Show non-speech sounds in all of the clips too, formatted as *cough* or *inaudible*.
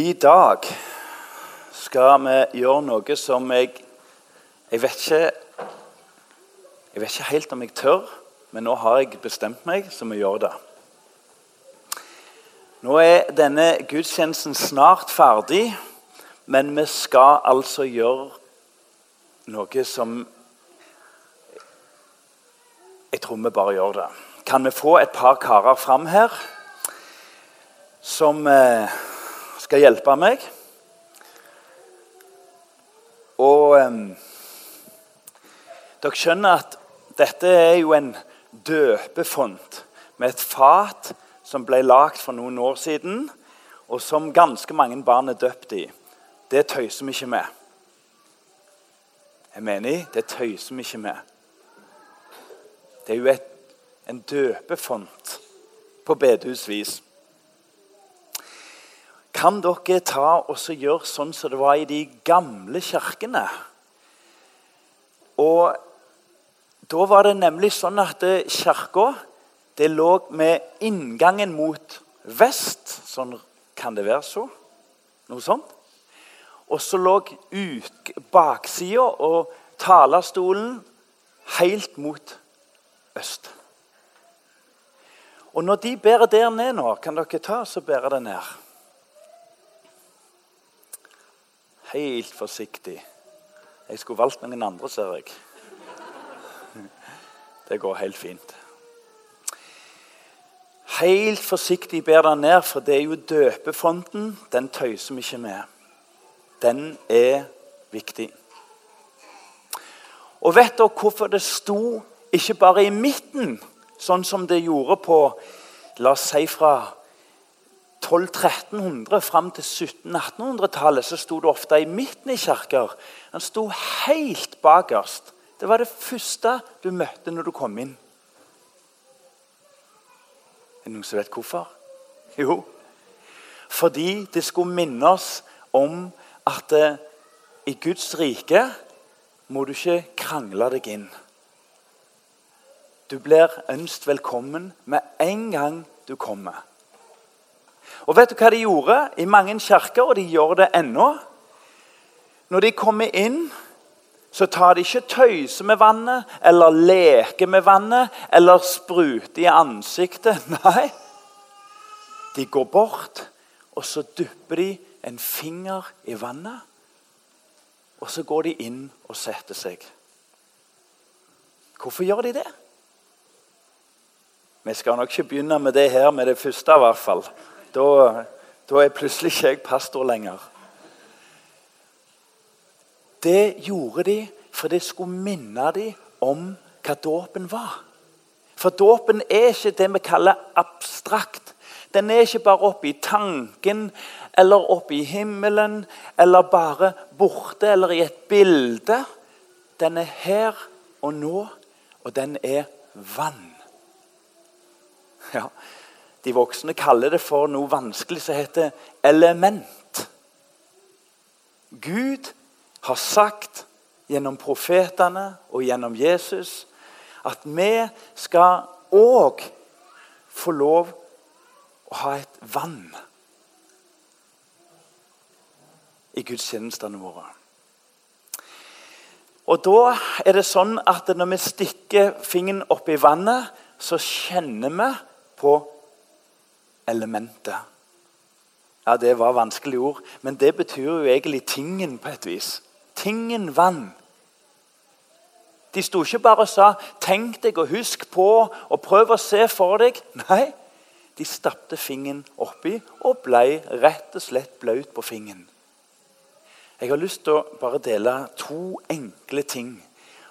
I dag skal vi gjøre noe som jeg Jeg vet ikke Jeg vet ikke helt om jeg tør, men nå har jeg bestemt meg, så vi gjør det. Nå er denne gudstjenesten snart ferdig, men vi skal altså gjøre noe som Jeg tror vi bare gjør det. Kan vi få et par karer fram her som eh, skal hjelpe meg? Og eh, dere skjønner at dette er jo en døpefont med et fat som ble lagd for noen år siden, og som ganske mange barn er døpt i. Det tøyser vi ikke med. Jeg mener, det tøyser vi ikke med. Det er jo et, en døpefont på bedehusvis. Kan dere ta og gjøre sånn som det var i de gamle kirkene? Og Da var det nemlig sånn at kirka lå med inngangen mot vest. Sånn kan det være så. Noe sånt. Og så lå baksida og talerstolen helt mot øst. Og når de bærer der ned nå, kan dere ta så bære det ned. Helt forsiktig. Jeg skulle valgt noen andre, ser jeg. Det går helt fint. Helt forsiktig ber den ned, for det er jo døpefonten. Den tøyser vi ikke med. Den er viktig. Og vet dere hvorfor det sto ikke bare i midten, sånn som det gjorde på la oss si fra 1200-1300 fram til 1700-1800-tallet så sto det ofte i midten i kirker. Den sto helt bakerst. Det var det første du møtte når du kom inn. Er det noen som vet hvorfor? Jo, fordi det skulle minne oss om at eh, i Guds rike må du ikke krangle deg inn. Du blir ønsket velkommen med en gang du kommer. Og vet du hva de gjorde i mange kirker, og de gjør det ennå? Når de kommer inn så tar de ikke tøyse med vannet eller leker med vannet eller spruter i ansiktet. *laughs* Nei, de går bort, og så dypper de en finger i vannet. Og så går de inn og setter seg. Hvorfor gjør de det? Vi skal nok ikke begynne med det her med det første, i hvert fall. Da, da er plutselig ikke jeg pastor lenger. Det gjorde de for det skulle minne dem om hva dåpen var. For dåpen er ikke det vi kaller abstrakt. Den er ikke bare oppe i tanken eller oppe i himmelen eller bare borte eller i et bilde. Den er her og nå, og den er vann. Ja, De voksne kaller det for noe vanskelig som heter element. Gud har sagt gjennom profetene og gjennom Jesus at vi skal òg få lov å ha et vann i gudstjenestene våre. Og da er det sånn at når vi stikker fingeren oppi vannet, så kjenner vi på elementet. Ja, Det var vanskelige ord, men det betyr jo egentlig tingen på et vis. Tingen vann. De sto ikke bare og sa 'tenk deg og husk på' og 'prøv å se for deg'. Nei, de stappet fingeren oppi og ble rett og slett blaut på fingeren. Jeg har lyst til å bare dele to enkle ting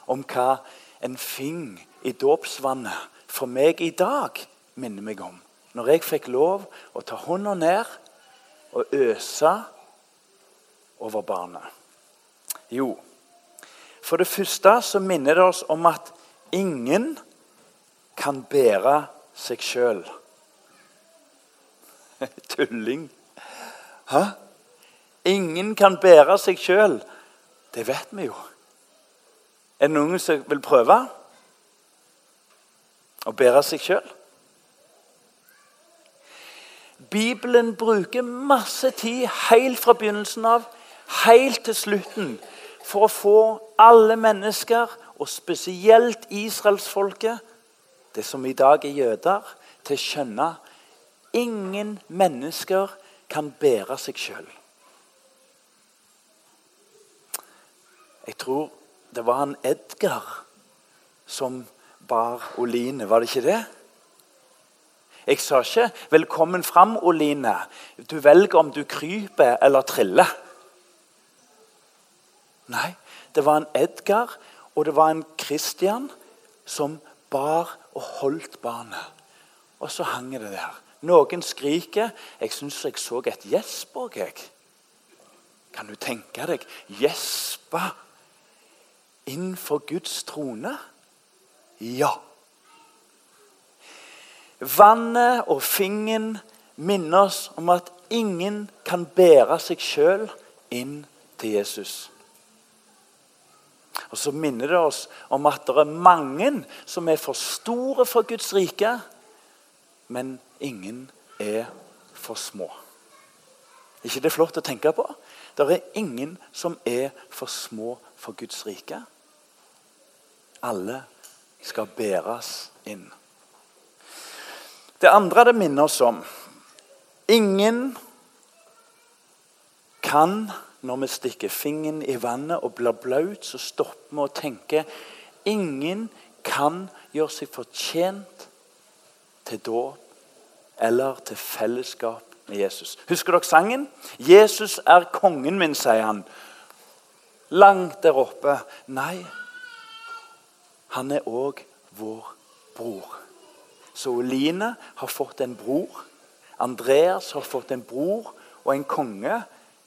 om hva en fing i dåpsvannet for meg i dag minner meg om. Når jeg fikk lov å ta hånda ned og øse over barnet. Jo, for det første så minner det oss om at ingen kan bære seg sjøl. *laughs* Tulling. Hæ? Ingen kan bære seg sjøl. Det vet vi jo. Er det noen som vil prøve å bære seg sjøl? Bibelen bruker masse tid helt fra begynnelsen av helt til slutten for å få alle mennesker, og spesielt israelsfolket, det som i dag er jøder, til å skjønne ingen mennesker kan bære seg sjøl. Jeg tror det var han Edgar som bar Oline, var det ikke det? Jeg sa ikke 'velkommen fram, Oline'. Du velger om du kryper eller triller. Nei, det var en Edgar og det var en Christian som bar og holdt barnet. Og så hang det der. Noen skriker. Jeg syns jeg så et gjesp òg, jeg. Kan du tenke deg gjespe innenfor Guds trone? Ja. Vannet og fingen minner oss om at ingen kan bære seg sjøl inn til Jesus. Og Så minner det oss om at det er mange som er for store for Guds rike, men ingen er for små. ikke det flott å tenke på? Det er ingen som er for små for Guds rike. Alle skal bæres inn. Det andre det minner oss om Ingen kan, når vi stikker fingeren i vannet og blir blaut, så stopper vi å tenke Ingen kan gjøre seg fortjent til dåp eller til fellesskap med Jesus. Husker dere sangen? 'Jesus er kongen min', sier han. Langt der oppe. Nei, han er òg vår bror. Så Oline har fått en bror. Andreas har fått en bror og en konge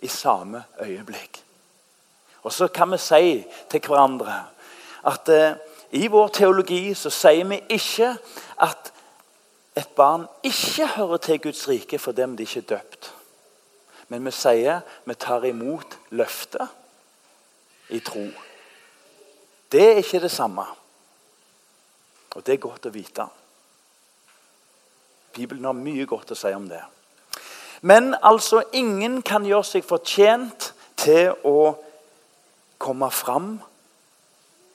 i samme øyeblikk. Og så kan vi si til hverandre at eh, i vår teologi så sier vi ikke at et barn ikke hører til Guds rike for dem de ikke er døpt. Men vi sier vi tar imot løftet i tro. Det er ikke det samme. Og det er godt å vite. Bibelen har mye godt å si om det. Men altså, ingen kan gjøre seg fortjent til å komme fram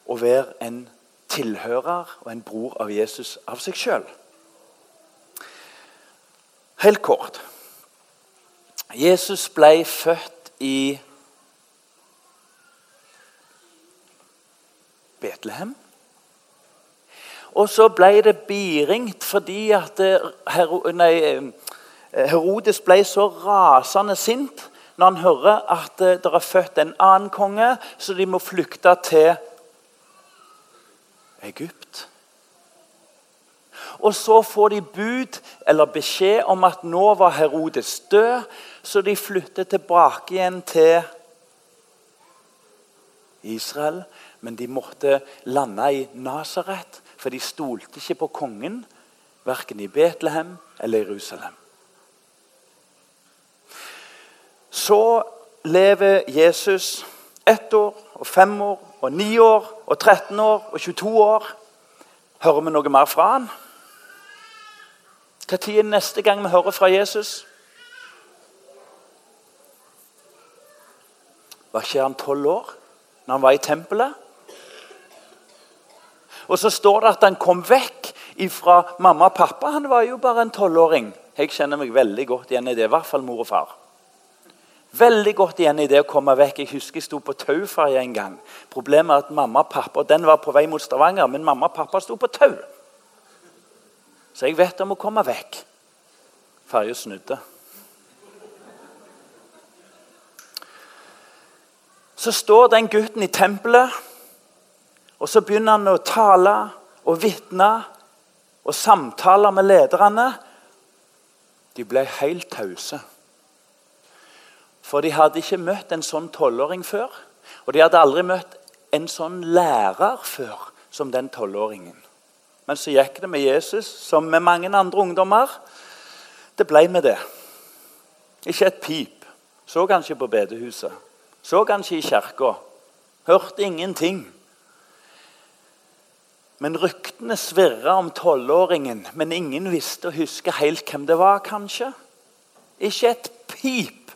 og være en tilhører og en bror av Jesus av seg sjøl. Helt kort. Jesus ble født i Betlehem. Og så ble det biringt fordi at Hero, nei, eh, Herodes ble så rasende sint når han hører at eh, det er født en annen konge, så de må flykte til Egypt. Og så får de bud eller beskjed om at nå var Herodes død, så de flytter tilbake igjen til Israel. Men de måtte lande i Nasaret, for de stolte ikke på kongen. Verken i Betlehem eller Jerusalem. Så lever Jesus ett år og fem år og ni år og 13 år og 22 år. Hører vi noe mer fra han? Når er neste gang vi hører fra Jesus? Var ikke han tolv år når han var i tempelet? Og så står det at han kom vekk fra mamma og pappa. Han var jo bare en tolvåring. Jeg kjenner meg veldig godt igjen i det. I hvert fall mor og far. Veldig godt igjen i det å komme vekk. Jeg husker jeg sto på tauferja en gang. Problemet er at mamma og pappa, Den var på vei mot Stavanger, men mamma og pappa sto på tau. Så jeg vet om å komme vekk. Ferja snudde. Så står den gutten i tempelet, og så begynner han å tale og vitne og samtale med lederne. De ble helt tause. For de hadde ikke møtt en sånn tolvåring før. Og de hadde aldri møtt en sånn lærer før som den tolvåringen. Men så gikk det med Jesus som med mange andre ungdommer. Det ble med det. Ikke et pip. Så han ikke på bedehuset. Så han ikke i kirka. Hørte ingenting. Men ryktene svirra om tolvåringen, men ingen visste å huske helt hvem det var, kanskje. Ikke et pip.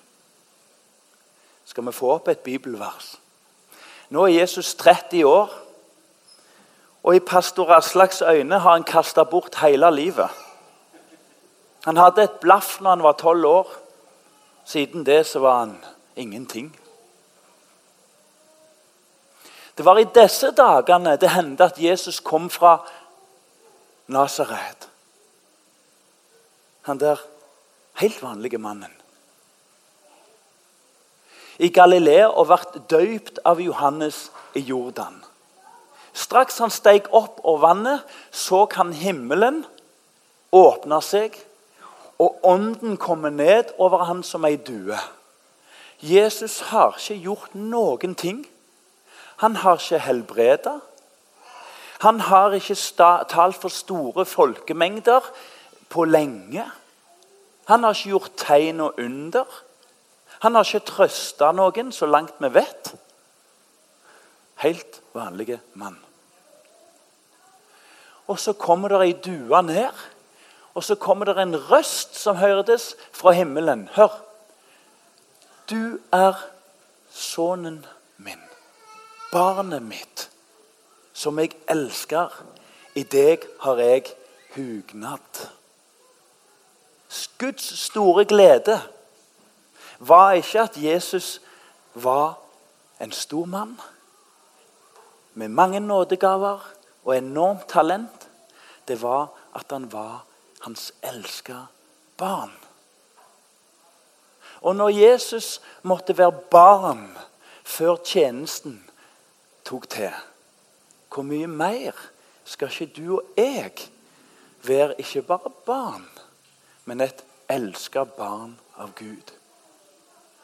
Skal vi få opp et bibelvers? Nå er Jesus 30 år, og i pastor Aslaks øyne har han kasta bort hele livet. Han hadde et blaff når han var tolv år. Siden det så var han ingenting. Det var i disse dagene det hendte at Jesus kom fra Nasaret. Han der helt vanlige mannen. I Galilea og vært døypt av Johannes i Jordan. Straks han steg opp over vannet, så han himmelen åpne seg, og ånden komme ned over han som ei due. Jesus har ikke gjort noen ting. Han har ikke helbreda. Han har ikke talt for store folkemengder på lenge. Han har ikke gjort tegn og under. Han har ikke trøsta noen, så langt vi vet. Helt vanlige mann. Og så kommer det ei due ned, og så kommer det en røst som hørtes fra himmelen. Hør! Du er sønnen min, barnet mitt, som jeg elsker. I deg har jeg hugnad. Guds store glede var ikke at Jesus var en stor mann med mange nådegaver og enormt talent. Det var at han var hans elska barn. Og når Jesus måtte være barn før tjenesten tok til, hvor mye mer skal ikke du og jeg være ikke bare barn, men et elska barn av Gud?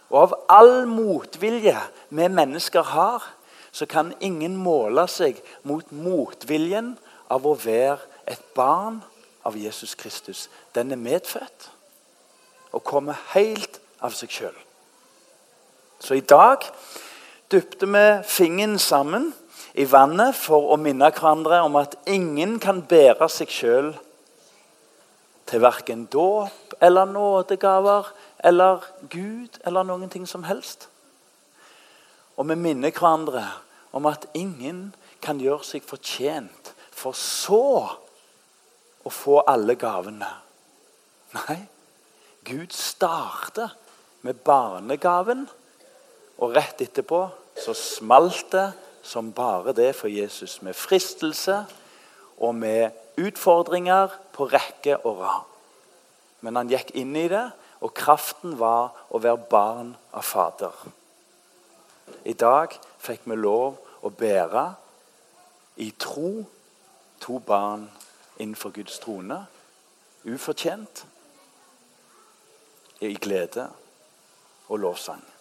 Og av all motvilje vi mennesker har, så kan ingen måle seg mot motviljen av å være et barn av Jesus Kristus. Den er medfødt og kommer helt av seg sjøl. Så i dag dypte vi fingeren sammen i vannet for å minne hverandre om at ingen kan bære seg sjøl til verken dåp eller nådegaver eller Gud eller noen ting som helst. Og vi minner hverandre om at ingen kan gjøre seg fortjent for så å få alle gavene. Nei, Gud starter med barnegaven, og rett etterpå så smalt det som bare det for Jesus. Med fristelse og med utfordringer på rekke og rad. Men han gikk inn i det, og kraften var å være barn av Fader. I dag fikk vi lov å bære i tro to barn innenfor Guds trone. Ufortjent, i glede og lovsang.